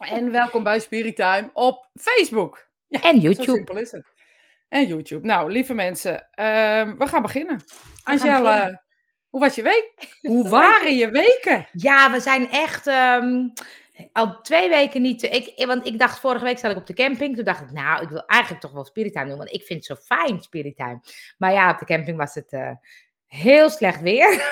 En welkom bij Spiritime op Facebook. Ja, en YouTube. Zo simpel is het. En YouTube. Nou, lieve mensen, uh, we gaan beginnen. Angela, hoe was je week? Hoe waren je weken? Ja, we zijn echt um, al twee weken niet. Ik, want ik dacht, vorige week zat ik op de camping. Toen dacht ik, nou, ik wil eigenlijk toch wel Spiritime doen. Want ik vind het zo fijn, Spiritime. Maar ja, op de camping was het uh, heel slecht weer.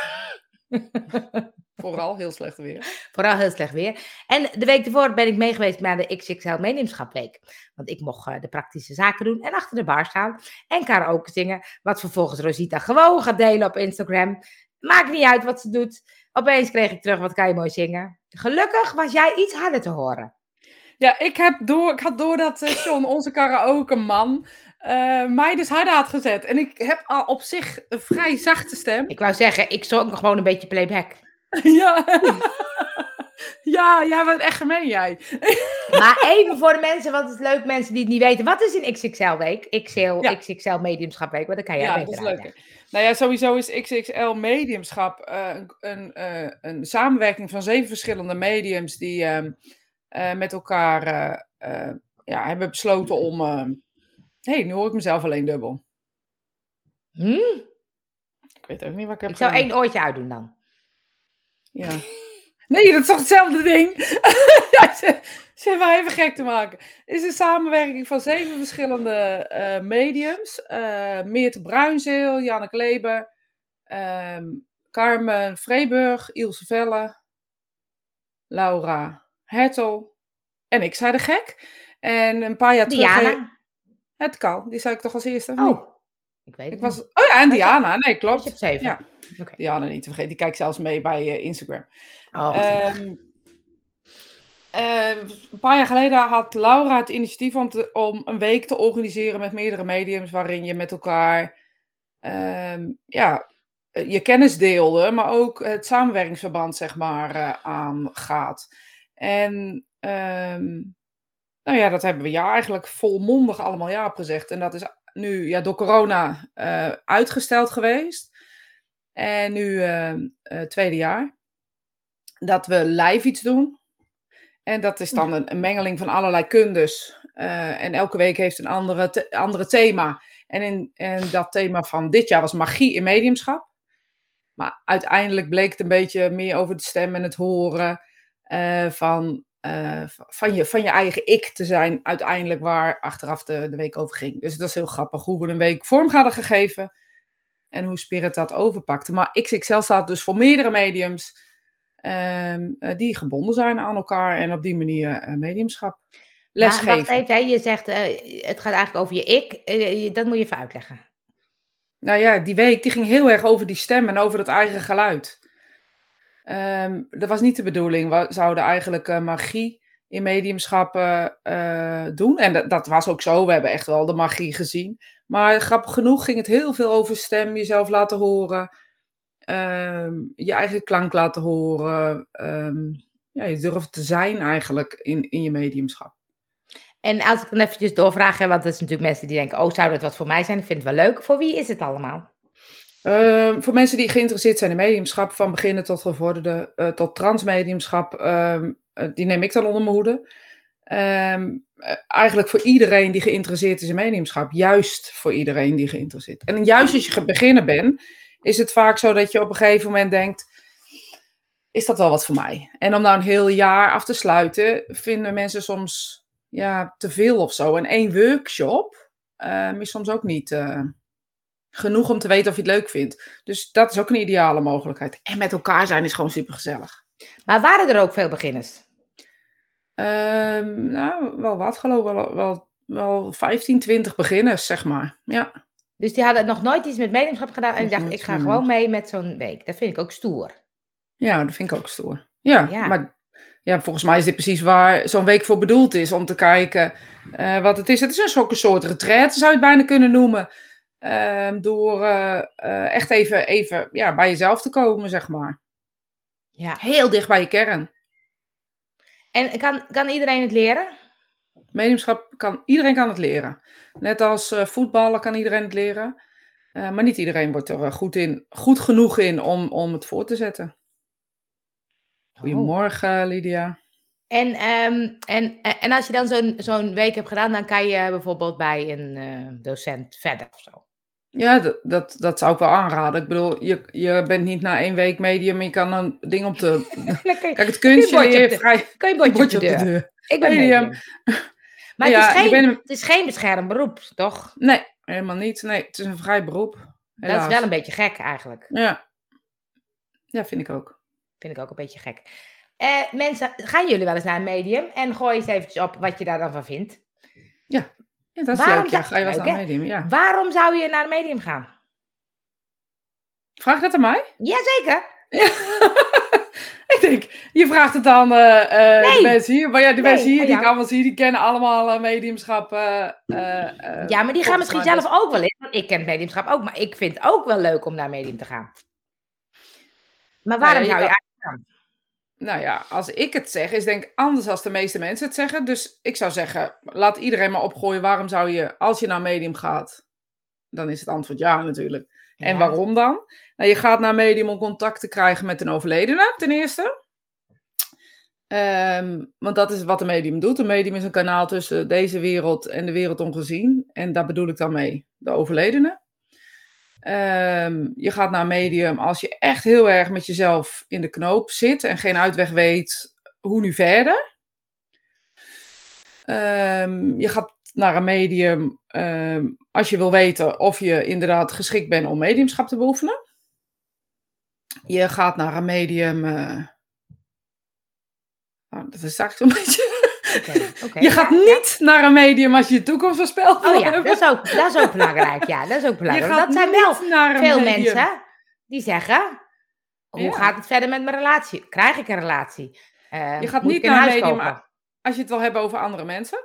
Vooral heel slecht weer. Vooral heel slecht weer. En de week ervoor ben ik meegeweest naar de XXL Mediumschapweek. Want ik mocht uh, de praktische zaken doen en achter de bar staan. En karaoke zingen. Wat vervolgens Rosita gewoon gaat delen op Instagram. Maakt niet uit wat ze doet. Opeens kreeg ik terug, wat kan je mooi zingen. Gelukkig was jij iets harder te horen. Ja, ik, heb door, ik had door dat uh, John, onze karaoke man, uh, mij dus harder had gezet. En ik heb al op zich een vrij zachte stem. Ik wou zeggen, ik zong gewoon een beetje playback. ja. ja, jij bent echt gemeen, jij. maar even voor de mensen, want het is leuk, mensen die het niet weten. Wat is een XXL-week? XL, ja. XXL Mediumschap-week, wat dan kan jij ja, dat is leuk. Nou ja, sowieso is XXL Mediumschap uh, een, een, uh, een samenwerking van zeven verschillende mediums die uh, met elkaar ja, hebben besloten om Hé, hey, nu hoor ik mezelf alleen dubbel. Hm? Ik weet ook niet wat ik heb Ik zou één oortje uitdoen dan. Ja. Nee, dat is toch hetzelfde ding? ze, ze wel even gek te maken. Het is een samenwerking van zeven verschillende uh, mediums. Uh, Meerte Bruinzeel, Janneke Leber, um, Carmen Vreeburg, Ilse Velle, Laura Hertel en ik zei de gek. En een paar jaar Diana. terug... Het kan, die zei ik toch als eerste? Oh, ik weet ik was, Oh ja, en Diana, nee, klopt. Je hebt zeven. Ja. Okay. Diana niet te vergeten, die kijkt zelfs mee bij uh, Instagram. Oh, um, uh, een paar jaar geleden had Laura het initiatief om, te, om een week te organiseren met meerdere mediums, waarin je met elkaar um, ja, je kennis deelde, maar ook het samenwerkingsverband zeg maar uh, aangaat. En um, nou ja, dat hebben we ja eigenlijk volmondig allemaal ja op gezegd. En dat is nu ja, door corona uh, uitgesteld geweest. En nu uh, uh, tweede jaar. Dat we live iets doen. En dat is dan een, een mengeling van allerlei kundes. en elke week heeft een andere, andere thema. En, in, en dat thema van dit jaar was magie in mediumschap. Maar uiteindelijk bleek het een beetje meer over de stem en het horen. van uh, van, je, van je eigen ik te zijn, uiteindelijk waar achteraf de, de week over ging. Dus dat is heel grappig hoe we een week vorm hadden gegeven en hoe Spirit dat overpakte. Maar XXL staat dus voor meerdere mediums um, uh, die gebonden zijn aan elkaar en op die manier uh, mediumschap lesgeven. Maar wacht even, je zegt het gaat eigenlijk over je ik, dat moet je even uitleggen. Nou ja, die week die ging heel erg over die stem en over het eigen geluid. Um, dat was niet de bedoeling. We zouden eigenlijk uh, magie in mediumschappen uh, doen. En dat, dat, was ook zo. We hebben echt wel de magie gezien. Maar grappig genoeg ging het heel veel over stem, jezelf laten horen. Um, je eigen klank laten horen. Um, ja, je durft te zijn eigenlijk in, in je mediumschap. En als ik dan eventjes doorvraag, want er zijn natuurlijk mensen die denken, oh, zou dat wat voor mij zijn? Ik vind het wel leuk. Voor wie is het allemaal? Uh, voor mensen die geïnteresseerd zijn in mediumschap, van beginnen tot gevorderde, uh, tot transmediumschap, uh, die neem ik dan onder mijn hoede. Ehm, eh, eigenlijk voor iedereen die geïnteresseerd is in mediumschap, juist voor iedereen die geïnteresseerd is. En juist als je beginnen bent, is het vaak zo dat je op een gegeven moment denkt, is dat wel wat voor mij? En om nou een heel jaar af te sluiten, vinden mensen soms ja, te veel of zo. En één workshop ehm, is soms ook niet genoeg om te weten of je het leuk vindt. Dus dat is ook een ideale mogelijkheid. En met elkaar zijn is gewoon super gezellig. Maar waren er ook veel beginners? Um, nou, wel wat geloof ik. Wel, wel, wel 15, 20 beginners, zeg maar. Ja. Dus die hadden nog nooit iets met mediumschap gedaan en dacht, ik ga gewoon mee met zo'n week. Dat vind ik ook stoer. Ja, dat vind ik ook stoer. Ja, ja. maar ja, volgens mij is dit precies waar zo'n week voor bedoeld is. Om te kijken uh, wat het is. Het is een soort retraite, zou je het bijna kunnen noemen. Ehm, door uh, uh, echt even, even ja, bij jezelf te komen, zeg maar. Ja. Heel dicht bij je kern. En kan, kan iedereen het leren? Mediumschap kan, iedereen kan het leren. Net als uh, voetballen kan iedereen het leren. maar niet iedereen wordt er goed, in, goed genoeg in om, om het voor te zetten. Goedemorgen, oh. Lydia. En, ehm, en, en als je dan zo'n zo'n week hebt gedaan, dan kan je bijvoorbeeld bij een eh, docent verder of zo. Ja, dat, dat, dat zou ik wel aanraden. Ik bedoel, je, je bent niet na één week medium, je kan een ding op de... Kijk, het kunstje Kun je vrij... Kan je een bordje op de bordje deur? Ik ben Medium. medium. Maar Ja, het, is geen, het is geen beschermd beroep, toch? Nee, helemaal niet. Nee, het is een vrij beroep. Dat is wel een beetje gek eigenlijk. Ja. Ja, vind ik ook. Vind ik ook een beetje gek. Eh, mensen, gaan jullie wel eens naar een medium? En gooi eens eventjes op wat je daar dan van vindt. Ja, dat is Waarom leuk. Ja, ga je wel naar medium, ja. Waarom zou je naar een medium gaan? Vraag dat aan mij? Jazeker. ik denk, je vraagt het aan eh, eh, Nee. de mensen hier. Maar ja, de Nee, mensen hier die ik allemaal zie, die kennen allemaal mediumschap. eh, eh, Ja, maar die gaan misschien zelf ook wel in. Want ik ken het mediumschap ook. Maar ik vind het ook wel leuk om naar een medium te gaan. Maar waarom ja, zou je eigenlijk Nou ja, als ik het zeg, is denk ik anders dan de meeste mensen het zeggen. Dus ik zou zeggen, laat iedereen maar opgooien. Waarom zou je, als je naar medium gaat, dan is het antwoord ja natuurlijk. En waarom dan? Nou, je gaat naar medium om contact te krijgen met een overledene, ten eerste. Ehm, want dat is wat een medium doet. Een medium is een kanaal tussen deze wereld en de wereld ongezien. En daar bedoel ik dan mee de overledene. Ehm, je gaat naar een medium als je echt heel erg met jezelf in de knoop zit en geen uitweg weet hoe nu verder. Ehm, je gaat naar een medium ehm, als je wil weten of je inderdaad geschikt bent om mediumschap te beoefenen. Je gaat naar een medium. eh, nou, dat is eigenlijk zo'n beetje. Je gaat ja. niet naar een medium als je je toekomst voorspelt. Oh ja, dat is, ook, dat is ook belangrijk. Ja, dat is ook belangrijk. Dat zijn wel veel medium. mensen die zeggen: hoe Ja. gaat het verder met mijn relatie? Krijg ik een relatie? Eh, Je gaat niet naar een medium kopen? als je het wil hebben over andere mensen.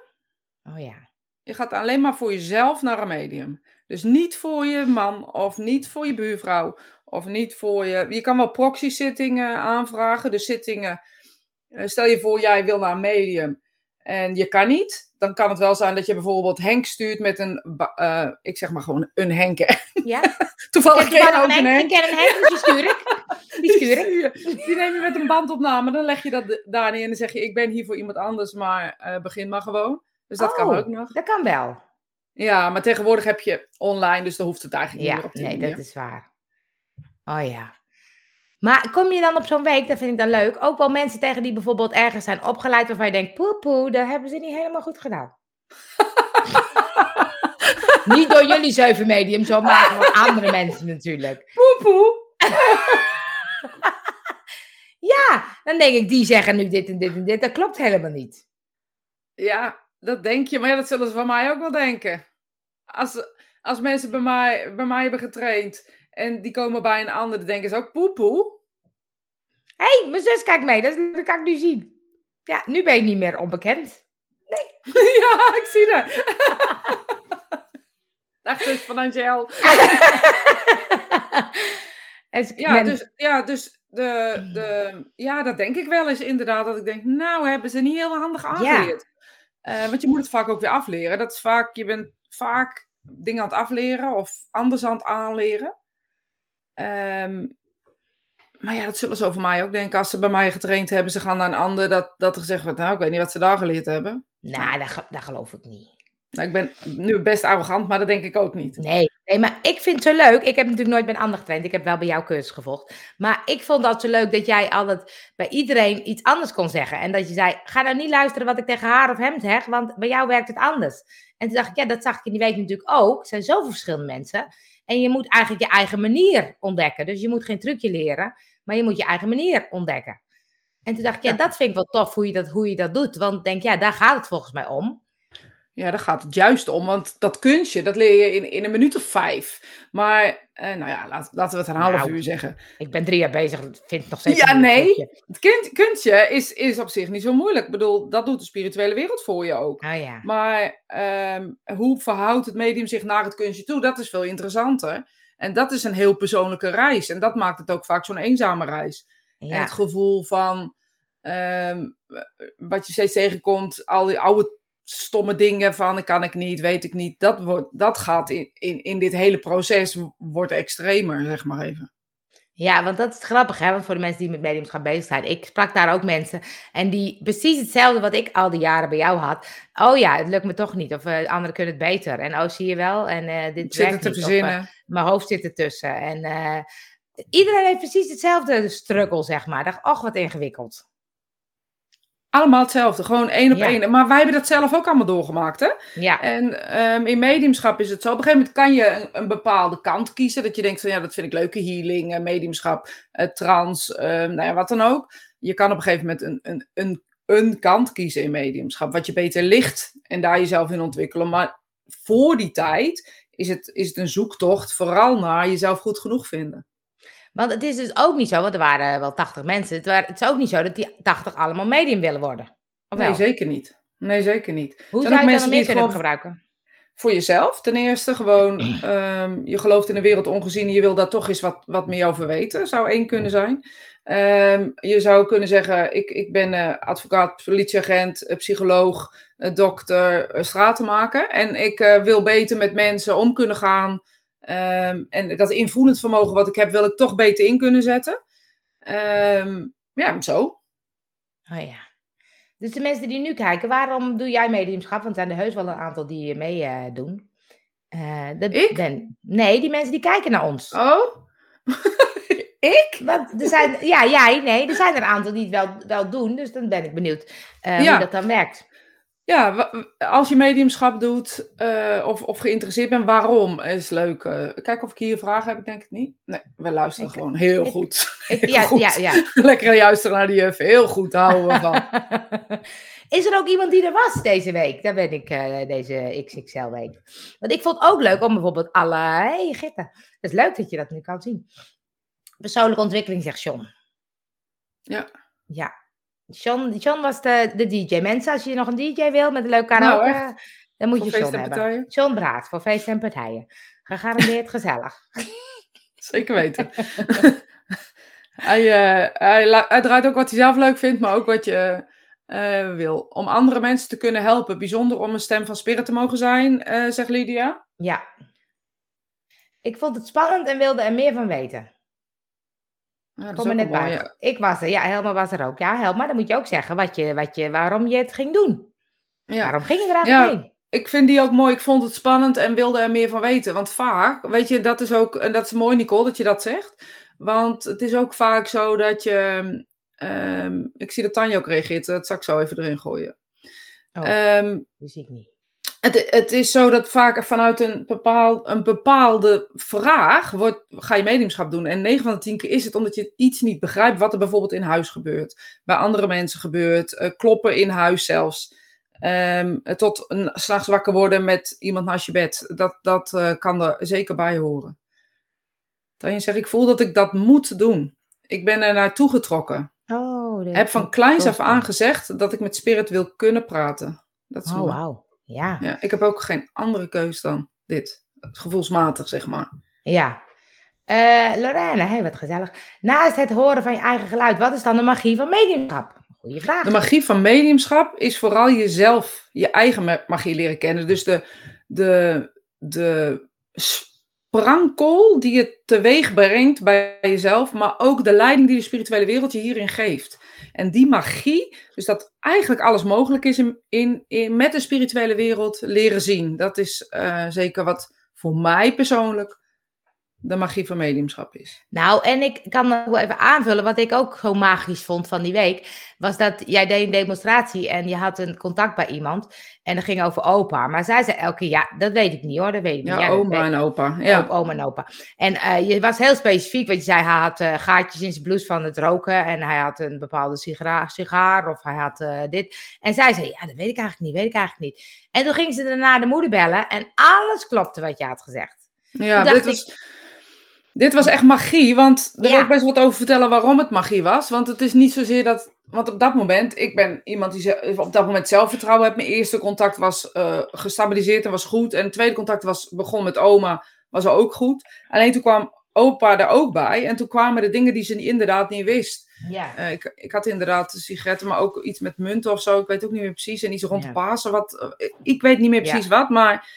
Oh ja. Je gaat alleen maar voor jezelf naar een medium. Dus niet voor je man of niet voor je buurvrouw of niet voor je. Je kan wel proxy-zittingen aanvragen. Dus zittingen. eh, Stel je voor, jij wil naar een medium en je kan niet. Dan kan het wel zijn dat je bijvoorbeeld Henk stuurt met een. eh, ik zeg maar gewoon een Henk. ja? Toevallig ken je ook een Henk, ik ken een Henk, dus die stuur ik. Die stuur ik. Die neem je met een bandopname. Dan leg je dat daar neer en dan zeg je: Ik ben hier voor iemand anders, maar eh, begin maar gewoon. Dus dat kan Oh, ook nog. Dat kan wel. Ja, maar tegenwoordig heb je online, dus dan hoeft het eigenlijk niet Ja, meer op die nee, manier. dat is waar. Oh ja. Maar kom je dan op zo'n week, dat vind ik dan leuk, ook wel mensen tegen die bijvoorbeeld ergens zijn opgeleid waarvan je denkt, poe poe, dat hebben ze niet helemaal goed gedaan. niet door jullie zeven mediums, zo, maar voor andere mensen natuurlijk. Poe, poe. Ja, dan denk ik, die zeggen nu dit en dit en dit, dat klopt helemaal niet. Ja, dat denk je, maar ja, dat zullen ze van mij ook wel denken. Als, als mensen bij mij, bij mij hebben getraind en die komen bij een ander, dan denken ze ook poe, poe. Hé, hey, mijn zus kijkt mee, dat, dat kan ik nu zien. Ja, nu ben je niet meer onbekend. ja, ik zie dat. Dag zus van Angel. Ja, dus, ja, dus de, de, ja, dat denk ik wel eens inderdaad. Dat ik denk, nou hebben ze niet heel handig aangeleerd. Eh, want je moet het vaak ook weer afleren. Dat is vaak, je bent vaak dingen aan het afleren of anders aan het aanleren. Ehm, maar ja, dat zullen ze over mij ook denken. Als ze bij mij getraind hebben, ze gaan naar een ander, dat, dat er gezegd wordt, nou, ik weet niet wat ze daar geleerd hebben. Nou, dat, ge- dat geloof ik niet. Nou, ik ben nu best arrogant, maar dat denk ik ook niet. Nee, nee, maar ik vind het zo leuk. Ik heb natuurlijk nooit bij een ander getraind. Ik heb wel bij jouw cursus gevolgd. Maar ik vond dat zo leuk dat jij altijd bij iedereen iets anders kon zeggen. En dat je zei, ga nou niet luisteren wat ik tegen haar of hem zeg, want bij jou werkt het anders. En toen dacht ik, ja, dat zag ik in die week natuurlijk ook. Er zijn zoveel verschillende mensen. En je moet eigenlijk je eigen manier ontdekken. Dus je moet geen trucje leren, maar je moet je eigen manier ontdekken. En toen dacht ik, ja, dat vind ik wel tof hoe je dat, hoe je dat doet. Want denk, ja, daar gaat het volgens mij om. Ja, daar gaat het juist om, want dat kunstje, dat leer je in, in een minuut of vijf. Maar, eh, nou ja, laat, laten we het een half Nou, uur zeggen. Ik ben drie jaar bezig, vind het nog steeds Ja, nee. Het kind, kunstje is, is op zich niet zo moeilijk. Ik bedoel, dat doet de spirituele wereld voor je ook. Oh ja. Maar ehm, hoe verhoudt het medium zich naar het kunstje toe? Dat is veel interessanter. En dat is een heel persoonlijke reis. En dat maakt het ook vaak zo'n eenzame reis. En het gevoel van ehm, wat je steeds tegenkomt, al die oude stomme dingen van kan ik niet, weet ik niet. Dat, wordt, dat gaat in, in, in dit hele proces wordt extremer, zeg maar even. Ja, want dat is grappig, hè? Want voor de mensen die met mediumschap bezig zijn. Ik sprak daar ook mensen. En die precies hetzelfde wat ik al die jaren bij jou had. Oh ja, het lukt me toch niet. Of uh, anderen kunnen het beter. En oh, zie je wel. En uh, dit Zit werkt te niet. Of, uh, verzinnen. mijn hoofd zit ertussen. En iedereen heeft precies hetzelfde struggle, zeg maar. Dacht, och, wat ingewikkeld. Allemaal hetzelfde, gewoon één op Ja. één. Maar wij hebben dat zelf ook allemaal doorgemaakt, hè? Ja, En ehm, in mediumschap is het zo. Op een gegeven moment kan je een, een bepaalde kant kiezen. Dat je denkt van ja, dat vind ik leuke healing, eh, mediumschap, eh, trans, ehm, nou ja, wat dan ook. Je kan op een gegeven moment een, een, een, een kant kiezen in mediumschap. Wat je beter ligt en daar jezelf in ontwikkelen. Maar voor die tijd is het, is het een zoektocht vooral naar jezelf goed genoeg vinden. Want het is dus ook niet zo, want er waren wel 80 mensen. Het, waren, het is ook niet zo dat die 80 allemaal medium willen worden. Of Nee, wel? zeker niet. Nee, zeker niet. Hoe Zijn zou je dan mensen meer kunnen gewoon gebruiken? voor jezelf ten eerste. Gewoon, ehm, je gelooft in de wereld ongezien en je wil daar toch eens wat, wat meer over weten. Zou één kunnen zijn. Ehm, je zou kunnen zeggen, ik, ik ben eh, advocaat, politieagent, eh, psycholoog, eh, dokter, stratenmaker. En ik eh, wil beter met mensen om kunnen gaan. Ehm, en dat invoelend vermogen wat ik heb, wil ik toch beter in kunnen zetten. Ehm, ja, zo. Oh ja. Dus de mensen die nu kijken, waarom doe jij mediumschap? Want er zijn er heus wel een aantal die mee eh, doen. Eh, dat, Ik? ben- nee, die mensen die kijken naar ons. Oh? ik? Want er zijn, ja, jij, nee, er zijn er een aantal die het wel, wel doen. Dus dan ben ik benieuwd eh, Ja. hoe dat dan werkt. Ja, als je mediumschap doet eh, of, of geïnteresseerd bent, waarom is leuk. Eh, kijk of ik hier vragen heb, ik denk het niet. Nee, we luisteren Ik- gewoon heel ik- goed. Ik, Heel ja, goed. ja, ja. Lekker luisteren naar die juf, heel goed, houden we van. Is er ook iemand die er was deze week? Daar ben ik eh, deze XXL-week. Want ik vond het ook leuk om bijvoorbeeld alle... hey. Het is leuk dat je dat nu kan zien. Persoonlijke ontwikkeling, zegt John. Ja. Ja. John was de, de DJ. Mensen, als je nog een DJ wil met een leuk Nou, karaoke, echt? dan moet Voor je en hebben. John Braat, voor feesten en partijen. Gegarandeerd gezellig. Zeker weten. hij, eh, hij, hij draait ook wat hij zelf leuk vindt, maar ook wat je eh, wil. Om andere mensen te kunnen helpen. Bijzonder om een stem van spirit te mogen zijn, eh, zegt Lydia. Ja. Ik vond het spannend en wilde er meer van weten. Ja, dat Kom er net bij. ja. Ik was er. Ja, Helma was er ook. Ja, Helma, dan moet je ook zeggen wat je, wat je, waarom je het ging doen. Ja. Waarom ging je er eigenlijk Ja. heen? ik vind die ook mooi. Ik vond het spannend en wilde er meer van weten. Want vaak, weet je, dat is ook, en dat is mooi, Nicole, dat je dat zegt. Want het is ook vaak zo dat je. ehm, ik zie dat Tanja ook reageert, dat zal ik zo even erin gooien. Oh. Ehm, Die zie ik niet. Het, het is zo dat vaak vanuit een, bepaal, een bepaalde vraag wordt, ga je mediumschap doen. En 9 van de 10 keer is het omdat je iets niet begrijpt wat er bijvoorbeeld in huis gebeurt. Bij andere mensen gebeurt. eh, kloppen in huis zelfs. Ehm, tot een- s'nachts wakker worden met iemand naast je bed. Dat, dat eh, kan er zeker bij horen. Tanja zegt, ik voel dat ik dat moet doen. Ik ben er naartoe getrokken. Oh, heb van kleins af aan gezegd dat ik met spirit wil kunnen praten. Dat is Oh, wauw. Ja. Ja, ik heb ook geen andere keus dan dit. Gevoelsmatig, zeg maar. Ja. Eh Lorraine, hey, wat gezellig. Naast het horen van je eigen geluid, wat is dan de magie van mediumschap? Goeie vraag. De magie van mediumschap is vooral jezelf, je eigen ma- magie leren kennen. Dus de, de, de sprankel die je teweeg brengt bij jezelf, maar ook de leiding die de spirituele wereld je hierin geeft. En die magie, dus dat eigenlijk alles mogelijk is in, in, met de spirituele wereld, leren zien. Dat is eh, zeker wat voor mij persoonlijk de magie van mediumschap is. Nou, en ik kan nog wel even aanvullen, wat ik ook zo magisch vond van die week, was dat jij deed een demonstratie en je had een contact bij iemand en dat ging over opa. Maar zij zei elke keer, ja, dat weet ik niet hoor, dat weet ik niet. Ja, oma en opa. Ja. Op oma en opa. En eh, je was heel specifiek, want je zei hij had eh, gaatjes in zijn blouse van het roken en hij had een bepaalde sigara- sigaar of hij had eh, dit. En zij zei, ja, dat weet ik eigenlijk niet, weet ik eigenlijk niet. En toen ging ze daarna de moeder bellen en alles klopte wat je had gezegd. Ja, dit was, dit was echt magie, want daar Ja. wil ik best wat over vertellen waarom het magie was. Want het is niet zozeer dat, want op dat moment, ik ben iemand die ze- op dat moment zelfvertrouwen heeft. Mijn eerste contact was eh, gestabiliseerd en was goed. En het tweede contact was, begon met oma, was ook goed. Alleen toen kwam opa er ook bij en toen kwamen de dingen die ze inderdaad niet wist. Ja. Eh, ik, ik had inderdaad sigaretten, maar ook iets met munten of zo. Ik weet ook niet meer precies. En iets rond Ja. de Pasen. Wat, eh, ik weet niet meer Ja. precies wat, maar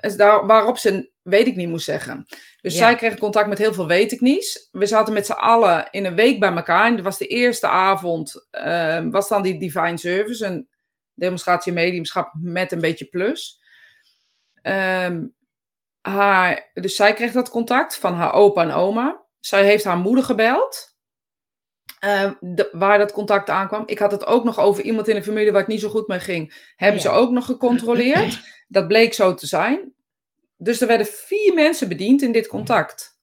is daar, waarop ze weet ik niet moest zeggen. Dus zij kreeg contact met heel veel weet ik niet. We zaten met z'n allen in een week bij elkaar. En dat was de eerste avond, uh, was dan die Divine Service, een demonstratie mediumschap met een beetje plus. Um, haar, dus zij kreeg dat contact van haar opa en oma. Zij heeft haar moeder gebeld. Uh, waar dat contact aankwam. Ik had het ook nog over iemand in de familie waar het niet zo goed mee ging. Hebben ze ook nog gecontroleerd. Dat bleek zo te zijn. Dus er werden vier mensen bediend in dit contact.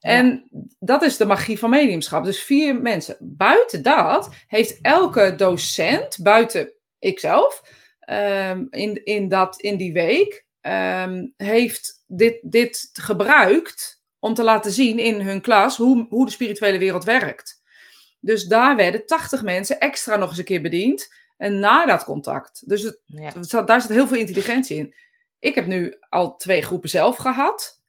En dat is de magie van mediumschap. Dus vier mensen. Buiten dat heeft elke docent, buiten ikzelf, um, in, in, dat, in die week, um, heeft dit, dit gebruikt om te laten zien in hun klas hoe, hoe de spirituele wereld werkt. Dus daar werden 80 mensen extra nog eens een keer bediend. En na dat contact. Dus het, ja. daar zit heel veel intelligentie in. Ik heb nu al twee groepen zelf gehad.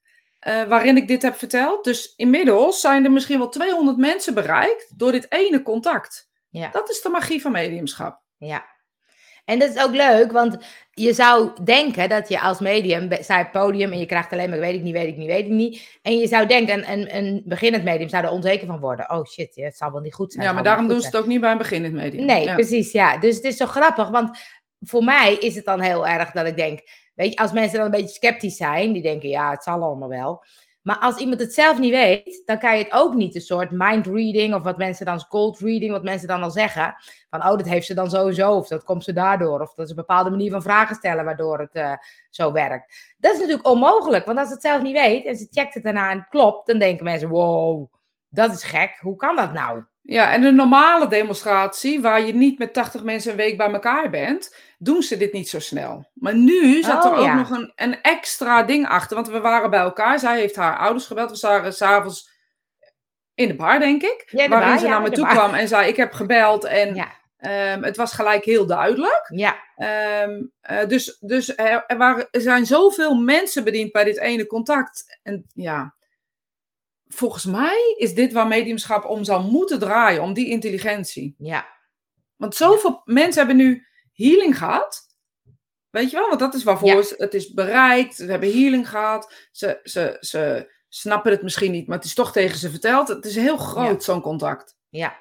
Uh, waarin ik dit heb verteld. Dus inmiddels zijn er misschien wel 200 mensen bereikt door dit ene contact. Ja. Dat is de magie van mediumschap. Ja, en dat is ook leuk, want je zou denken dat je als medium het podium en je krijgt alleen maar weet ik niet, weet ik niet, weet ik niet. En je zou denken, een, een beginnend medium zou er onzeker van worden. Oh shit, het zal wel niet goed zijn. Ja, maar daarom doen ze het ook niet bij een beginnend medium. Nee, precies, ja. Dus het is zo grappig, want voor mij is het dan heel erg dat ik denk, weet je, als mensen dan een beetje sceptisch zijn, die denken, ja, het zal allemaal wel. Maar als iemand het zelf niet weet, dan kan je het ook niet een soort mind reading of wat mensen dan cold reading, wat mensen dan al zeggen. Van oh, dat heeft ze dan sowieso, of dat komt ze daardoor, of dat is een bepaalde manier van vragen stellen waardoor het uh, zo werkt. Dat is natuurlijk onmogelijk, want als ze het zelf niet weet en ze checkt het daarna en klopt, dan denken mensen: wow, dat is gek, hoe kan dat nou? Ja, en een normale demonstratie, waar je niet met 80 mensen een week bij elkaar bent, doen ze dit niet zo snel. Maar nu zat er oh, ook nog een, een extra ding achter, want we waren bij elkaar. Zij heeft haar ouders gebeld. We waren s'avonds in de bar, denk ik. Ja, waarin bar, ze naar me toe kwam en zei: Ik heb gebeld en um, het was gelijk heel duidelijk. Ja. Um, uh, dus dus er, er, waren, er zijn zoveel mensen bediend bij dit ene contact. En ja, volgens mij is dit waar mediumschap om zou moeten draaien, om die intelligentie. Ja. Want zoveel mensen hebben nu healing gehad. Weet je wel, want dat is waarvoor het is bereikt. Ze hebben healing gehad. Ze, ze, ze snappen het misschien niet, maar het is toch tegen ze verteld. Het is heel groot, zo'n contact. Ja.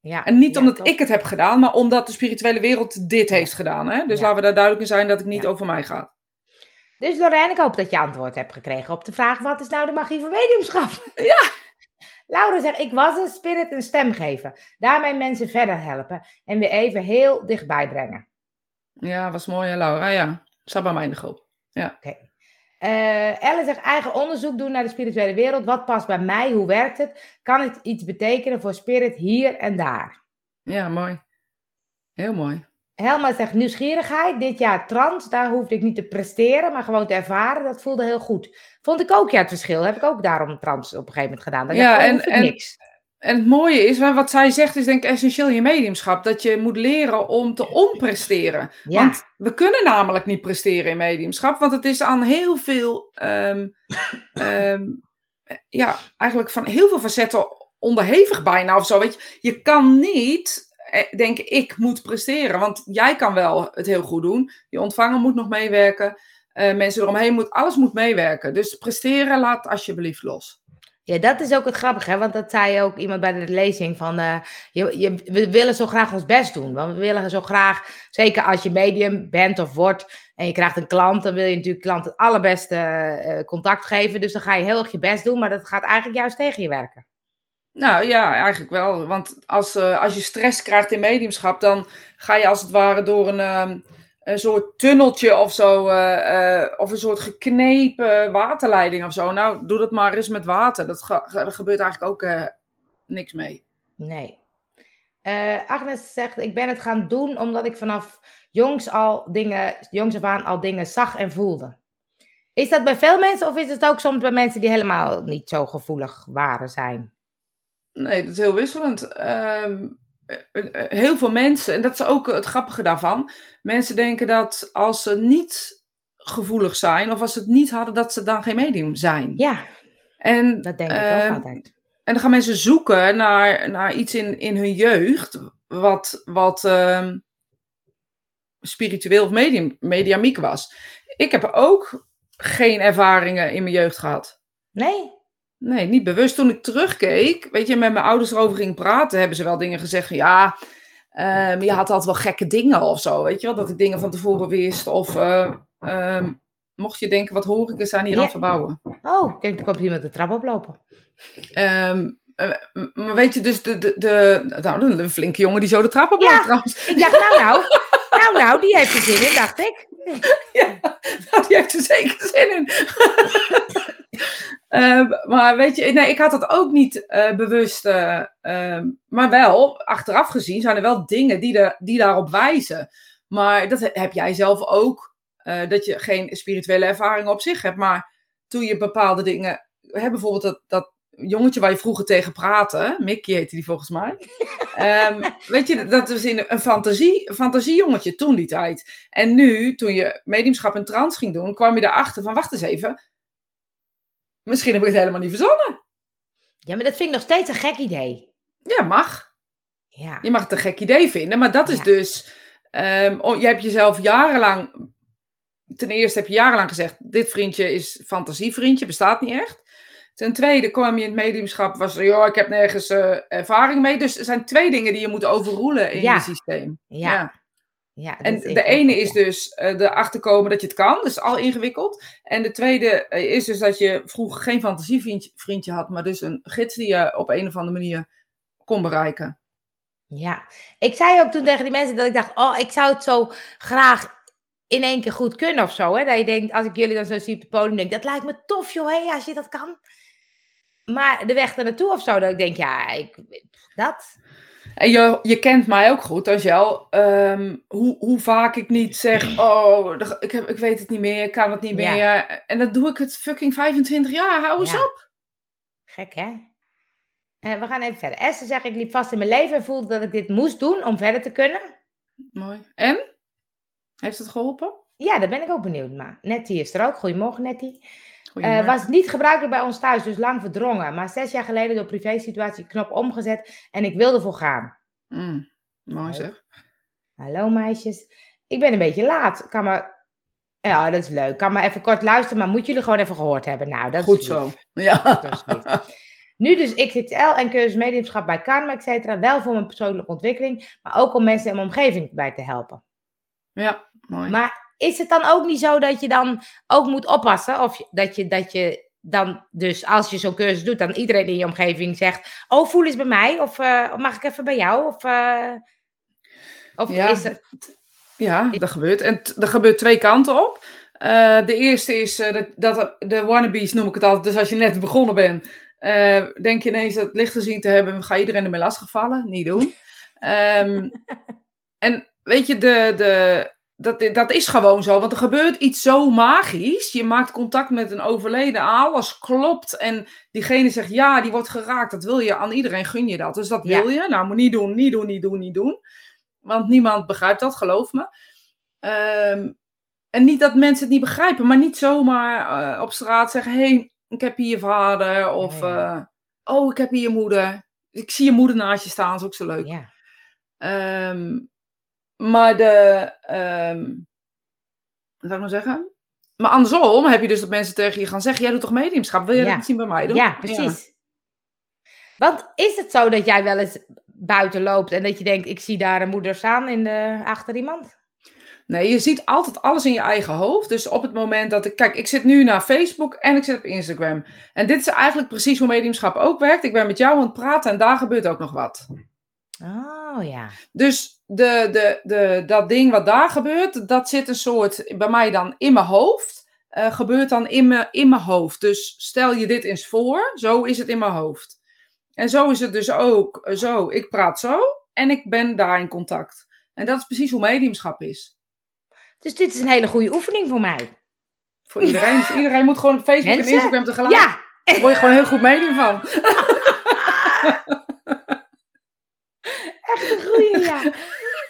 ja. En niet omdat ik het heb gedaan, maar omdat de spirituele wereld dit heeft gedaan. Hè? Dus laten we daar duidelijk in zijn dat het niet over mij gaat. Dus Lorraine, ik hoop dat je antwoord hebt gekregen op de vraag: wat is nou de magie van mediumschap? Ja. Laura zegt: Ik was een spirit een stem geven. Daarmee mensen verder helpen en weer even heel dichtbij brengen. Ja, was mooi, hè, Laura. Ja, zat bij mij in de groep. Ja. Oké. Okay. Uh, Ellen zegt eigen onderzoek doen naar de spirituele wereld. Wat past bij mij? Hoe werkt het? Kan het iets betekenen voor spirit hier en daar? Ja, mooi. Heel mooi. Helma zegt nieuwsgierigheid. Dit jaar trans, daar hoefde ik niet te presteren, maar gewoon te ervaren. Dat voelde heel goed. Vond ik ook ja het verschil. Heb ik ook daarom trans op een gegeven moment gedaan. Dan ja, oh, en, en, niks. en het mooie is, wat zij zegt is denk ik essentieel je mediumschap. Dat je moet leren om te onpresteren. Ja. Want we kunnen namelijk niet presteren in mediumschap. Want het is aan heel veel, um, um, ja, eigenlijk van heel veel facetten onderhevig bijna of zo. Weet je, je kan niet denk ik moet presteren. Want jij kan wel het heel goed doen. Je ontvanger moet nog meewerken. Uh, mensen eromheen moet, alles moet meewerken. Dus presteren laat alsjeblieft los. Ja, dat is ook het grappige, hè? want dat zei ook iemand bij de lezing van, uh, je, we willen zo graag ons best doen, want we willen zo graag, zeker als je medium bent of wordt en je krijgt een klant, dan wil je natuurlijk klant het allerbeste contact geven, dus dan ga je heel erg je best doen, maar dat gaat eigenlijk juist tegen je werken. Nou ja, eigenlijk wel. Want als, uh, als je stress krijgt in mediumschap, dan ga je als het ware door een, uh, een soort tunneltje of zo, uh, of een soort geknepen waterleiding of zo. Nou, doe dat maar eens met water. Dat gebeurt eigenlijk ook niks mee. Nee. Agnes zegt, ik ben het gaan doen omdat ik vanaf jongs al dingen, jongs af aan al dingen zag en voelde. Is dat bij veel mensen of is het ook soms bij mensen die helemaal niet zo gevoelig waren zijn? Nee, dat is heel wisselend. Ehm, eh, eh, heel veel mensen, en dat is ook het grappige daarvan, mensen denken dat als ze niet gevoelig zijn of als ze het niet hadden, dat ze dan geen medium zijn. Ja, en, dat denk ik ook altijd. En dan gaan mensen zoeken naar, naar iets in, in hun jeugd, wat, wat um, spiritueel of medium, mediamiek was. Ik heb ook geen ervaringen in mijn jeugd gehad. Nee? Nee, niet bewust. Toen ik terugkeek, weet je, met mijn ouders erover ging praten, hebben ze wel dingen gezegd van ja, ehm, je had altijd wel gekke dingen of zo, weet je wel, dat ik dingen van tevoren wist. Of eh, ehm, mocht je denken, wat hoor ik eens aan hier aan Ja. verbouwen? Oh, kijk, er komt iemand de trap oplopen. Ehm, eh, maar weet je, dus de, de, de, nou, een flinke jongen die zo de trap op Ja. loopt trouwens. Ik dacht, nou nou, nou nou, die heeft er zin in, dacht ik. Ja, nou, die heeft er zeker zin in. Ehm, maar weet je, nee, ik had dat ook niet eh, bewust. eh, ehm, maar wel, achteraf gezien, zijn er wel dingen die, de, die daarop wijzen. Maar dat heb jij zelf ook. eh, dat je geen spirituele ervaring op zich hebt. Maar toen je bepaalde dingen. Hè, bijvoorbeeld dat, dat jongetje waar je vroeger tegen praatte. Mickey heette die volgens mij. Ehm, weet je, dat was in een fantasie, fantasiejongetje toen die tijd. En nu, toen je mediumschap en trans ging doen, kwam je erachter van, wacht eens even. Misschien heb ik het helemaal niet verzonnen. Ja, maar dat vind ik nog steeds een gek idee. Ja, mag. Ja. Je mag het een gek idee vinden, maar dat is Ja. dus... ehm, oh, je hebt jezelf jarenlang... Ten eerste heb je jarenlang gezegd, dit vriendje is fantasievriendje, bestaat niet echt. Ten tweede kwam je in het mediumschap, was joh, ik heb nergens eh, ervaring mee. Dus er zijn twee dingen die je moet overroelen in Ja. je systeem. Ja. Ja, En de ene is dus eh erachter komen dat je het kan, dat is al ingewikkeld. En de tweede eh, is dus dat je vroeger geen fantasievriendje vriendje had, maar dus een gids die je op een of andere manier kon bereiken. Ja, ik zei ook toen tegen die mensen dat ik dacht, oh, ik zou het zo graag in één keer goed kunnen of zo. Hè? Dat je denkt, als ik jullie dan zo zie op het podium, denk dat lijkt me tof joh, hé, als je dat kan. Maar de weg er naartoe of zo, dat ik denk, ja, ik, dat. En je, je kent mij ook goed, Angel. Ehm hoe, hoe vaak ik niet zeg, oh, ik, heb, ik weet het niet meer, ik kan het niet Ja. meer. En dat doe ik het fucking 25 jaar, hou eens Ja. op. Gek, hè? Eh, we gaan even verder. Esther zegt, ik liep vast in mijn leven en voelde dat ik dit moest doen om verder te kunnen. Mooi. En? Heeft het geholpen? Ja, daar ben ik ook benieuwd naar. Nettie is er ook. Goedemorgen, Nettie. Eh, was niet gebruikelijk bij ons thuis, dus lang verdrongen. Maar zes jaar geleden door privé-situatie knop omgezet en ik wilde voor gaan. Mm, mooi zeg. Hallo meisjes. Ik ben een beetje laat. Kan maar... Ja, dat is leuk. Kan maar even kort luisteren, maar moet jullie gewoon even gehoord hebben. Nou, dat is Goed zo. Ja. Dat is. Nu dus XXL en cursus mediumschap bij Karma, et cetera. Wel voor mijn persoonlijke ontwikkeling, maar ook om mensen in mijn omgeving bij te helpen. Ja, mooi. Maar is het dan ook niet zo dat je dan ook moet oppassen? Of dat je, dat je dan dus, als je zo'n cursus doet, dan iedereen in je omgeving zegt... Oh, voel eens bij mij. Of eh, mag ik even bij jou? Of, eh, of Ja, is het... Ja, dat gebeurt. En t- er gebeurt twee kanten op. Eh, de eerste is dat, dat de wannabes noem ik het altijd. Dus als je net begonnen bent, denk je ineens dat licht gezien te hebben, ga iedereen ermee lastigvallen. Niet doen. Ehm, en weet je, de, de, dat, dat is gewoon zo. Want er gebeurt iets zo magisch. Je maakt contact met een overleden, alles klopt. En diegene zegt ja, die wordt geraakt. Dat wil je aan iedereen, gun je dat. Dus dat Ja. wil je. Nou, moet niet doen, niet doen, niet doen, niet doen. Want niemand begrijpt dat, geloof me. Ehm, en niet dat mensen het niet begrijpen, maar niet zomaar eh, op straat zeggen: hé, hey, ik heb hier je vader. Of Ja, eh, oh, ik heb hier je moeder. Ik zie je moeder naast je staan, is ook zo leuk. Ja. Ehm, maar de. ehm, wat zou ik nou zeggen? Maar andersom heb je dus dat mensen tegen je gaan zeggen: Jij doet toch mediumschap? Wil je Ja. dat niet zien bij mij doen? Ja, precies. Want is het zo dat jij wel eens buiten loopt en dat je denkt, ik zie daar een moeder staan in de, achter iemand? Nee, je ziet altijd alles in je eigen hoofd. Dus op het moment dat ik. Kijk, ik zit nu naar Facebook en ik zit op Instagram. En dit is eigenlijk precies hoe mediumschap ook werkt. Ik ben met jou aan het praten en daar gebeurt ook nog wat. Oh ja. Dus de, de, de, dat ding wat daar gebeurt, dat zit een soort bij mij dan in mijn hoofd. eh, gebeurt dan in mijn, in mijn hoofd. Dus stel je dit eens voor, zo is het in mijn hoofd. En zo is het dus ook eh, zo. Ik praat zo en ik ben daar in contact. En dat is precies hoe mediumschap is. Dus dit is een hele goede oefening voor mij. Voor iedereen. Dus iedereen moet gewoon op Facebook Mensen? en Instagram tegelijk. Ja, Daar word je gewoon heel goed medium van. echt een ja.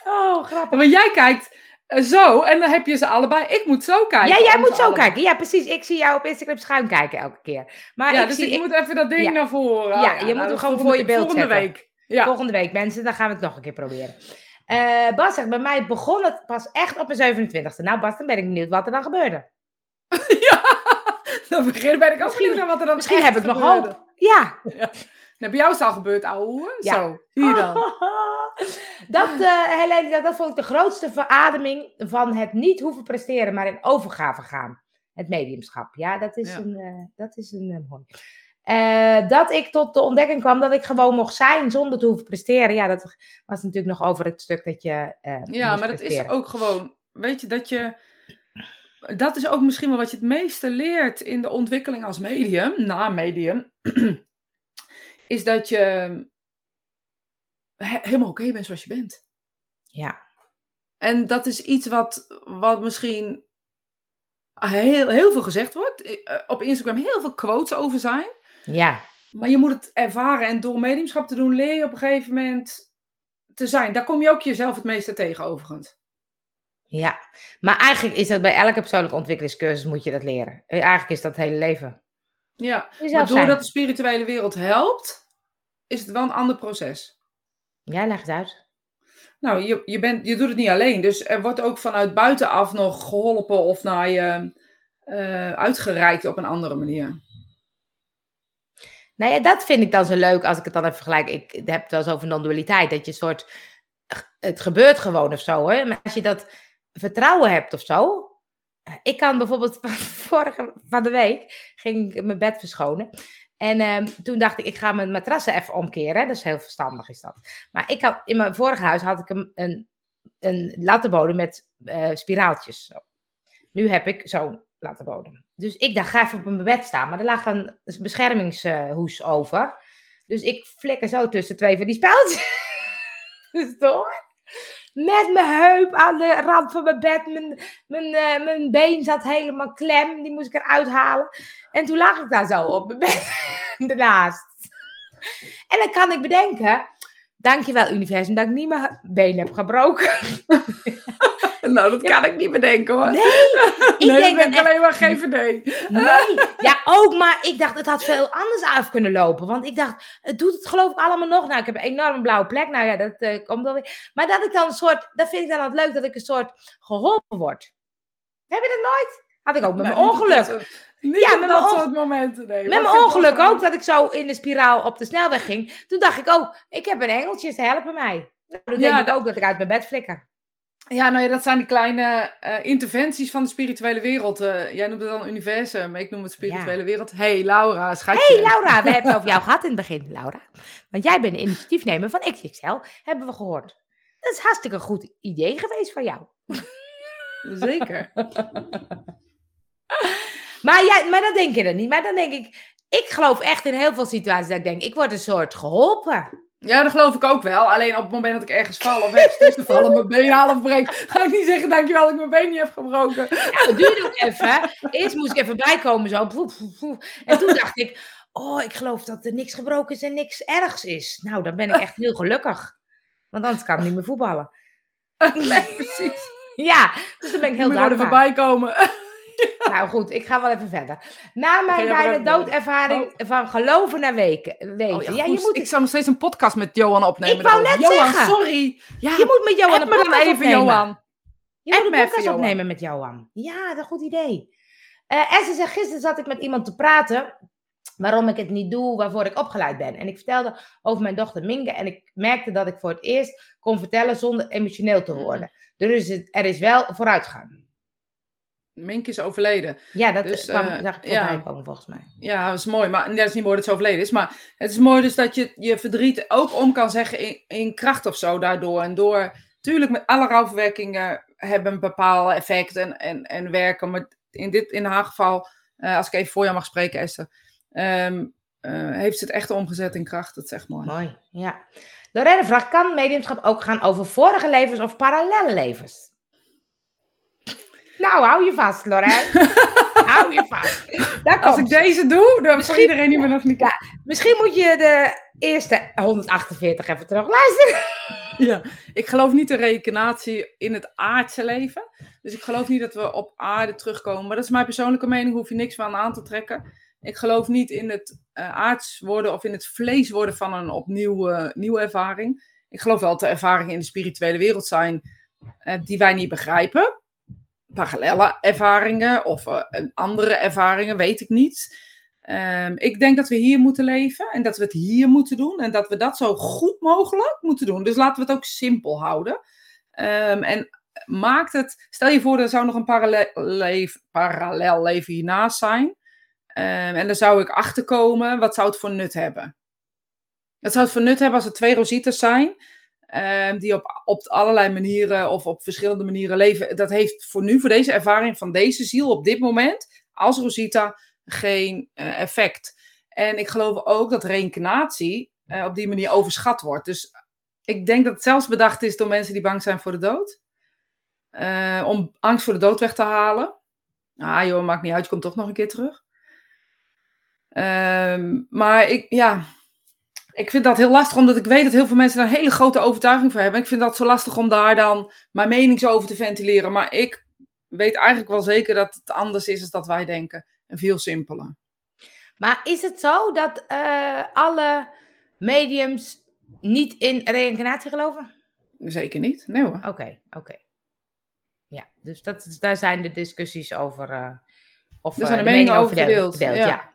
Oh, grappig. Want jij kijkt eh, zo en dan heb je ze allebei. Ik moet zo kijken. Ja, jij moet zo allebei- kijken. Ja, precies. Ik zie jou op Instagram schuin kijken elke keer. Maar Ja, ik dus zie, ik moet even dat ding Ja. naar voren. Ja, Ah, je moet nou, hem gewoon voor je beeld Volgende zetten. week. Ja. volgende week, mensen, dan gaan we het nog een keer proberen. Eh Bas zegt, bij mij begon het pas echt op mijn 27e. Nou Bas, dan ben ik benieuwd wat er dan gebeurde. ja, dan begin ben ik ook Misschien- benieuwd naar wat er dan Misschien heb ik nog hoop. Ja. Nou, bij jou is het al gebeurd, ouwe. Ja. Zo, hier dan. dat, Helene, dat, dat vond ik de grootste verademing van het niet hoeven presteren, maar in overgave gaan. Het mediumschap. Ja, dat is Ja. een, eh, dat is een eh, mooi. Dat ik tot de ontdekking kwam dat ik gewoon mocht zijn zonder te hoeven presteren. Ja, dat was natuurlijk nog over het stuk dat je. Ja, maar dat is ook gewoon, weet je, dat je. Dat is ook misschien wel wat je het meeste leert in de ontwikkeling als medium, na medium. is dat je he- helemaal oké bent zoals je bent. Ja, En dat is iets wat, wat misschien heel, heel veel gezegd wordt. Eh, Op Instagram heel veel quotes over zijn. ja, Maar je moet het ervaren. En door mediumschap te doen, leer je op een gegeven moment te zijn. Daar kom je ook jezelf het meeste tegen, overigens. ja. Maar eigenlijk is dat bij elke persoonlijke ontwikkelingscursus moet je dat leren. Eigenlijk is dat het hele leven. Ja, maar zijn. doordat de spirituele wereld helpt, is het wel een ander proces. Ja, leg het uit. Nou, je, je, bent, je doet het niet alleen. Dus er wordt ook vanuit buitenaf nog geholpen of naar je eh, uitgereikt op een andere manier. Nou ja, dat vind ik dan zo leuk als ik het dan even vergelijk. Ik heb het wel eens over non-dualiteit. Dat je een soort. Het gebeurt gewoon of zo. Hè? Maar als je dat vertrouwen hebt of zo. Ik kan bijvoorbeeld vorige van de week ging ik mijn bed verschonen. En ehm, toen dacht ik, ik ga mijn matrassen even omkeren. Dat is heel verstandig, is dat. Maar ik had, in mijn vorige huis had ik een, een, lattenbodem met eh, spiraaltjes. Zo. Nu heb ik zo'n lattenbodem. Dus ik dacht, ga even op mijn bed staan. Maar er lag een beschermingshoes over. Dus ik flikker zo tussen twee van die spijltjes door. Met mijn heup aan de rand van mijn bed. Mijn, mijn, eh, mijn been zat helemaal klem. Die moest ik eruit halen. En toen lag ik daar zo op mijn bed. Ernaast. En dan kan ik bedenken. Dankjewel universum dat ik niet mijn been heb gebroken. Nou, dat kan ik niet bedenken hoor. Nee, ik nee, denk dat ben ik alleen maar GVD. Nee, ja ook, maar ik dacht het had veel anders af kunnen lopen. Want ik dacht, het doet het geloof ik allemaal nog. Nou, ik heb een enorme blauwe plek. Nou ja, dat eh, komt wel weer. Maar dat ik dan een soort, dat vind ik dan altijd leuk, dat ik een soort geholpen word. Heb je dat nooit? Had ik ook met mijn ongeluk. Niet Ja, met dat soort momenten, nee. Met mijn ongeluk ook, dat ik zo in de spiraal op de snelweg ging. Toen dacht ik, oh, ik heb een engeltje, ze helpen mij. Nou, Dan denk ik ook dat ik uit mijn bed flikker. Ja, nou ja, dat zijn die kleine eh, interventies van de spirituele wereld. Eh, jij noemt het dan universum, ik noem het spirituele wereld. hey, Laura, schatje. hey, Laura, we hebben het over jou gehad in het begin, Laura. Want jij bent de initiatiefnemer van XXL, hebben we gehoord. Dat is hartstikke een goed idee geweest van jou. Zeker. Maar, jij, maar dat denk je dan niet. Maar dan denk ik, ik geloof echt in heel veel situaties dat ik denk, ik word een soort geholpen. Ja, dat geloof ik ook wel. Alleen op het moment dat ik ergens val of ergens te vallen, mijn been half breek, ga ik niet zeggen dankjewel dat ik mijn been niet heb gebroken. Ja, dat duurde ook even. Eerst moest ik even bijkomen zo. En toen dacht ik, oh, ik geloof dat er niks gebroken is en niks ergs is. Nou, dan ben ik echt heel gelukkig. Want anders kan ik niet meer voetballen. Nee, precies. Ja, dus dan ben ik Ik heel moet er even dankbaar. bij komen. Nou goed, ik ga wel even verder. Na mijn bijna doodervaring van geloven naar weken, weten. Oh, ja, je moet, Ik zou nog steeds een podcast met Johan opnemen. Ik wou net Johan, zeggen. sorry. Ja, je moet met Johan een podcast even, opnemen. Johan. Je moet een podcast Johan. opnemen met Johan. Ja, dat is een goed idee. Eh en ze zegt, gisteren zat ik met iemand te praten waarom ik het niet doe, waarvoor ik opgeleid ben. En ik vertelde over mijn dochter Minke en ik merkte dat ik voor het eerst kon vertellen zonder emotioneel te worden. Dus er is wel vooruitgang. Mink is overleden. Ja, dat Dus, kwam, eh, ik ja. komen volgens mij. Ja, dat is mooi. Maar dat is niet mooi dat ze overleden is. Maar het is mooi dus dat je je verdriet ook om kan zeggen in, in kracht of zo daardoor. En door, tuurlijk met alle rouwverwerkingen hebben een bepaald effect en, en, en werken. Maar in, dit, in haar geval, eh, als ik even voor jou mag spreken Esther, ehm, eh, heeft ze het echt omgezet in kracht. Dat is echt mooi. Mooi, ja. Lorraine vraagt, kan mediumschap ook gaan over vorige levens of parallelle levens? Nou, hou je vast, Lorraine. hou je vast. Als ik ze. deze doe, dan voor Misschien- iedereen die me nog niet Ja. Misschien moet je de eerste 148 even terug luisteren. Ja, ik geloof niet in reïncarnatie in het aardse leven. Dus ik geloof niet dat we op aarde terugkomen. Maar dat is mijn persoonlijke mening, hoef je niks van aan te trekken. Ik geloof niet in het eh, aards worden of in het vlees worden van een opnieuw eh, nieuwe ervaring. Ik geloof wel dat er ervaringen in de spirituele wereld zijn eh, die wij niet begrijpen. Parallele ervaringen of uh, andere ervaringen, weet ik niet. Um, ik denk dat we hier moeten leven en dat we het hier moeten doen en dat we dat zo goed mogelijk moeten doen. Dus laten we het ook simpel houden. Um, en maakt het, stel je voor, er zou nog een parallel, leven hiernaast zijn. Um, en dan zou ik achterkomen, wat zou het voor nut hebben? Het zou het voor nut hebben als er twee Rositas zijn, um, die op, op allerlei manieren of op verschillende manieren leven. Dat heeft voor nu, voor deze ervaring van deze ziel op dit moment, als Rosita, geen uh, effect. En ik geloof ook dat reïncarnatie uh, op die manier overschat wordt. Dus ik denk dat het zelfs bedacht is door mensen die bang zijn voor de dood. Uh, om angst voor de dood weg te halen. Ah joh, maakt niet uit, je komt toch nog een keer terug. Um, maar ik, ja, ik vind dat heel lastig, omdat ik weet dat heel veel mensen daar een hele grote overtuiging voor hebben. Ik vind dat zo lastig om daar dan mijn mening zo over te ventileren. Maar ik weet eigenlijk wel zeker dat het anders is dan dat wij denken. En veel simpeler. Maar is het zo dat uh, alle mediums niet in reïncarnatie geloven? Zeker niet, nee hoor. Oké, okay, oké. Okay. Ja, dus dat, daar zijn de discussies over. Uh, of er zijn de, de meningen over verdeeld. verdeeld ja. ja.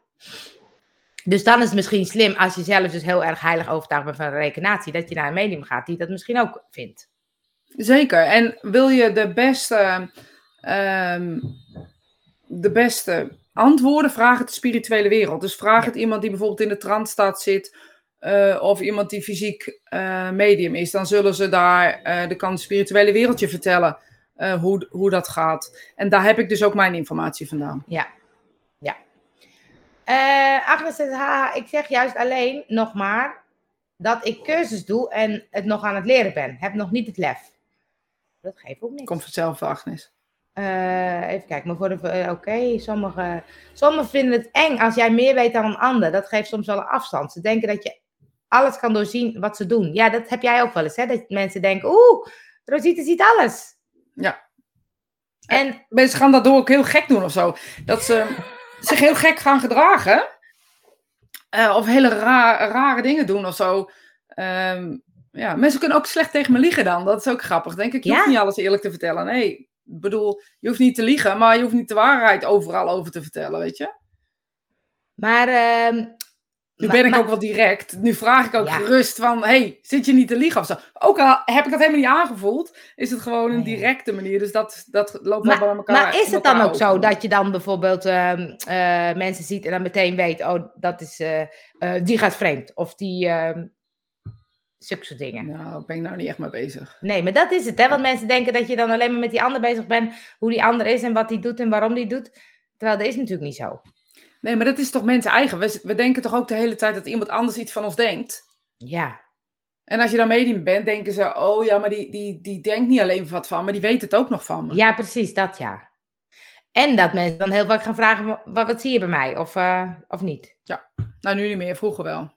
Dus dan is het misschien slim als je zelf dus heel erg heilig overtuigd bent van de reïncarnatie, dat je naar een medium gaat die dat misschien ook vindt. Zeker. En wil je de beste, um, de beste antwoorden, vraag het de spirituele wereld. Dus vraag ja. het iemand die bijvoorbeeld in de transstaat zit, uh, of iemand die fysiek uh, medium is. Dan zullen ze daar, uh, de kan de spirituele wereld je vertellen hoe, hoe dat gaat. En daar heb ik dus ook mijn informatie vandaan. Ja. Uh, Agnes zegt, haha, ik zeg juist alleen nog maar dat ik cursus doe en het nog aan het leren ben. Heb nog niet het lef. Dat geeft ook niks. Komt vanzelf, Agnes. Uh, even kijken, maar voor de. Uh, Oké, okay, sommigen sommige vinden het eng als jij meer weet dan een ander. Dat geeft soms wel een afstand. Ze denken dat je alles kan doorzien wat ze doen. Ja, dat heb jij ook wel eens, hè? Dat mensen denken, oeh, Rosita ziet alles. Ja. En mensen gaan dat door ook heel gek doen of zo. Dat ze zich heel gek gaan gedragen. Uh, of hele ra rare dingen doen of zo. Um, ja, mensen kunnen ook slecht tegen me liegen dan. Dat is ook grappig, denk ik. Je ja? hoeft niet alles eerlijk te vertellen. Nee, ik bedoel, je hoeft niet te liegen, maar je hoeft niet de waarheid overal over te vertellen, weet je? Maar uh, nu ben ik maar, ook wel direct. Nu vraag ik ook ja. gerust van, hey, zit je niet te liegen of zo? Ook al heb ik dat helemaal niet aangevoeld, is het gewoon een directe manier. Dus dat, dat loopt maar, wel bij elkaar. Maar is het dan ook zo dat je dan bijvoorbeeld uh, uh, mensen ziet en dan meteen weet, oh, dat is, uh, die gaat vreemd. Of die, ehm, zulke soort dingen. Nou, ben ik nou niet echt mee bezig. Nee, maar dat is het, hè. Want mensen denken dat je dan alleen maar met die ander bezig bent, hoe die ander is en wat die doet en waarom die doet. Terwijl dat is natuurlijk niet zo. Nee, maar dat is toch mensen eigen. We, we, denken toch ook de hele tijd dat iemand anders iets van ons denkt. Ja. En als je dan medium bent, denken ze, oh ja, maar die, die, die denkt niet alleen wat van, maar die weet het ook nog van me. Ja, precies, dat ja. En dat mensen dan heel vaak gaan vragen, wat, wat zie je bij mij, of, uh, of niet? Ja, nou nu niet meer, vroeger wel.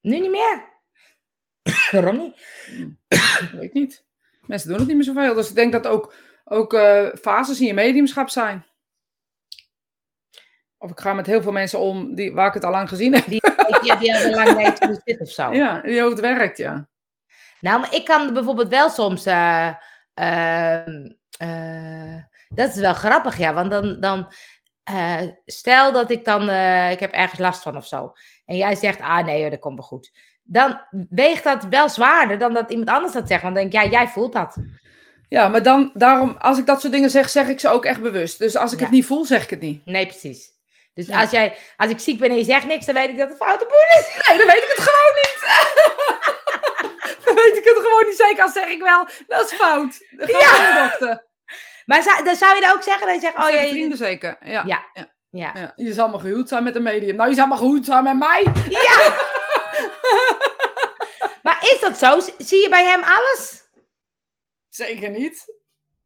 Nu niet meer? Waarom niet? Weet ik niet. Mensen doen het niet meer zoveel. Dus ik denk dat ook, ook uh, fases in je mediumschap zijn. Of ik ga met heel veel mensen om die, waar ik het al lang gezien heb. Die, die, die al lang weten hoe het zit of zo. Ja, die hoe het werkt, ja. Nou, maar ik kan bijvoorbeeld wel soms... Uh, uh, uh, dat is wel grappig, ja. Want dan... dan stel dat ik dan... ik heb ergens last van of zo. En jij zegt, ah nee, dat komt wel goed. Dan weegt dat wel zwaarder dan dat iemand anders dat zegt. Want dan denk ik, ja, jij voelt dat. Ja, maar dan, daarom, als ik dat soort dingen zeg, zeg ik ze ook echt bewust. Dus als ik ja. het niet voel, zeg ik het niet. Nee, precies. Dus ja. als, jij, als ik ziek ben en je zegt niks, dan weet ik dat het foute boel is. Nee, dan weet ik het gewoon niet. dan weet ik het gewoon niet. Zeker als zeg ik wel, dat is fout. Dan ja. Maar zou, dan zou je dan ook zeggen dat je zegt, oh ja. vrienden zeker, ja. Ja. ja. ja. ja. Je zal maar gehuwd zijn met een medium. Nou, je zal maar gehuwd zijn met mij. Ja. maar is dat zo? Zie je bij hem alles? Zeker niet.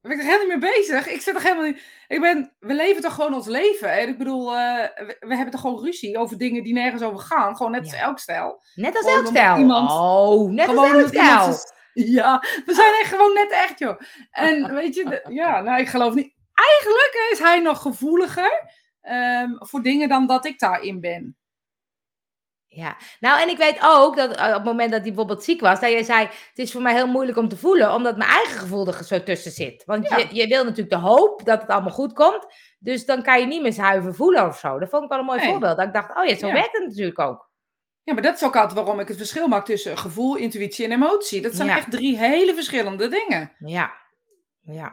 Ben ik er helemaal niet mee bezig? Ik zit er helemaal niet. Ik ben, we leven toch gewoon ons leven. En ik bedoel, uh, we, we, hebben toch gewoon ruzie over dingen die nergens over gaan. Gewoon net als elk stijl. Net als elk stijl. Iemand, oh, net als elk stijl. Ja, we zijn echt gewoon net echt, joh. En weet je, de, ja, nou, ik geloof niet. Eigenlijk is hij nog gevoeliger um, voor dingen dan dat ik daarin ben. Ja, nou en ik weet ook dat eh, op het moment dat hij bijvoorbeeld ziek was, dat jij zei, het is voor mij heel moeilijk om te voelen, omdat mijn eigen gevoel er zo tussen zit. Want Ja. je, je wil natuurlijk de hoop dat het allemaal goed komt, dus dan kan je niet meer zuiver voelen of zo. Dat vond ik wel een mooi Nee. voorbeeld. Dat ik dacht, oh ja, zo Ja. werkt het natuurlijk ook. Ja, maar dat is ook altijd waarom ik het verschil maak tussen gevoel, intuïtie en emotie. Dat zijn Ja. echt drie hele verschillende dingen. Ja, ja.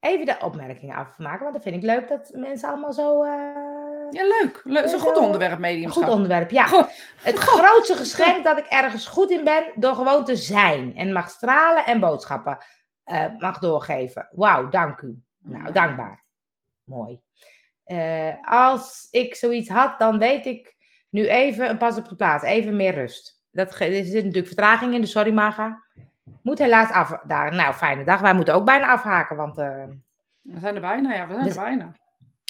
Even de opmerkingen afmaken, want dat vind ik leuk dat mensen allemaal zo... eh, Ja, leuk. is een goed onderwerp, Een mediumschap. goed onderwerp, ja. Het grootste geschenk dat ik ergens goed in ben, door gewoon te zijn. En mag stralen en boodschappen eh, mag doorgeven. Wauw, dank u. Nou, dankbaar. Mooi. Eh, als ik zoiets had, dan weet ik nu even een pas op de plaats. Even meer rust. Dat, er zit natuurlijk vertraging in, dus sorry Maga. Moet helaas af. Daar, nou, fijne dag. Wij moeten ook bijna afhaken, want eh, We zijn er bijna, ja, we zijn Dus- er bijna.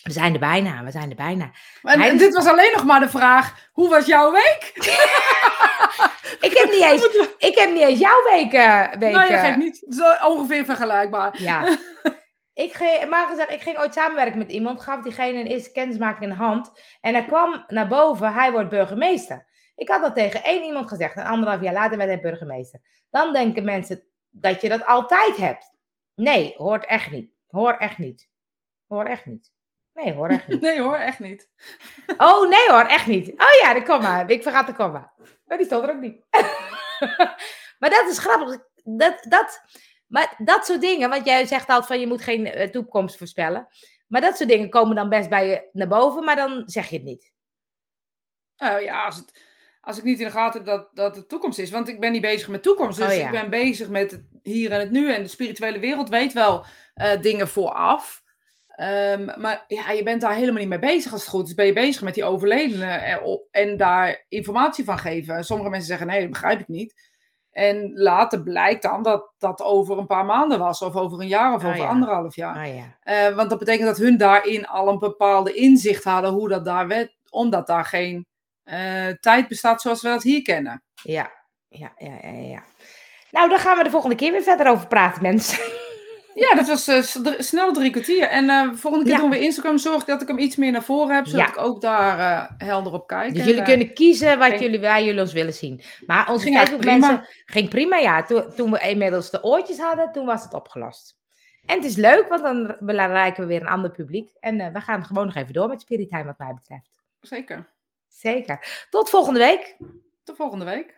We zijn er bijna. We zijn er bijna. En, Hij en is- dit was alleen nog maar de vraag, hoe was jouw week? Ik heb niet eens, ik heb niet eens jouw week. eh, week nou, je eh, geeft niet. Wel ongeveer vergelijkbaar. Ja. ik, ging, maar gezegd, ik ging ooit samenwerken met iemand, gaf diegene een eerste kennismaking in de hand. En hij kwam naar boven, hij wordt burgemeester. Ik had dat tegen één iemand gezegd, en anderhalf jaar later werd hij burgemeester. Dan denken mensen dat je dat altijd hebt. Nee, hoort echt niet. Hoor echt niet. Hoor echt niet. Nee, hoor echt niet. Nee hoor, echt niet. Oh, nee hoor, echt niet. Oh ja, de komma. Ik vergat de komma. Maar die stond er ook niet. maar dat is grappig. Dat, dat, maar dat soort dingen, want jij zegt altijd van je moet geen eh, toekomst voorspellen. Maar dat soort dingen komen dan best bij je naar boven, maar dan zeg je het niet. Nou ja, als, het, als ik niet in de gaten heb dat, dat het toekomst is. Want ik ben niet bezig met toekomst. Dus Oh ja. ik ben bezig met het hier en het nu. En de spirituele wereld weet wel eh, dingen vooraf. Ehm, maar ja, je bent daar helemaal niet mee bezig als het goed is. Ben je bezig met die overledenen en, op- en daar informatie van geven. Sommige mensen zeggen, nee, dat begrijp ik niet. En later blijkt dan dat dat over een paar maanden was. Of over een jaar of Oh over ja. anderhalf jaar. Ja. Eh, want dat betekent dat hun daarin al een bepaalde inzicht hadden hoe dat daar werd, omdat daar geen eh, tijd bestaat zoals we dat hier kennen. Ja, ja, ja, ja, ja. Nou, dan gaan we de volgende keer weer verder over praten, mensen. Ja, dat was eh, snel drie kwartier. En eh volgende keer Ja. doen we Instagram. Zorg dat ik hem iets meer naar voren heb, zodat Ja. ik ook daar eh, helder op kijk. Dus En, jullie kunnen kiezen wat ging- jullie, waar jullie ons willen zien. Maar onze Ging mensen ging prima, ja. Toen, toen we inmiddels de oortjes hadden, toen was het opgelost. En het is leuk, want dan bereiken we weer een ander publiek. En we gaan gewoon nog even door met Spirit Time wat mij betreft. Zeker. Zeker. Tot volgende week. Tot volgende week.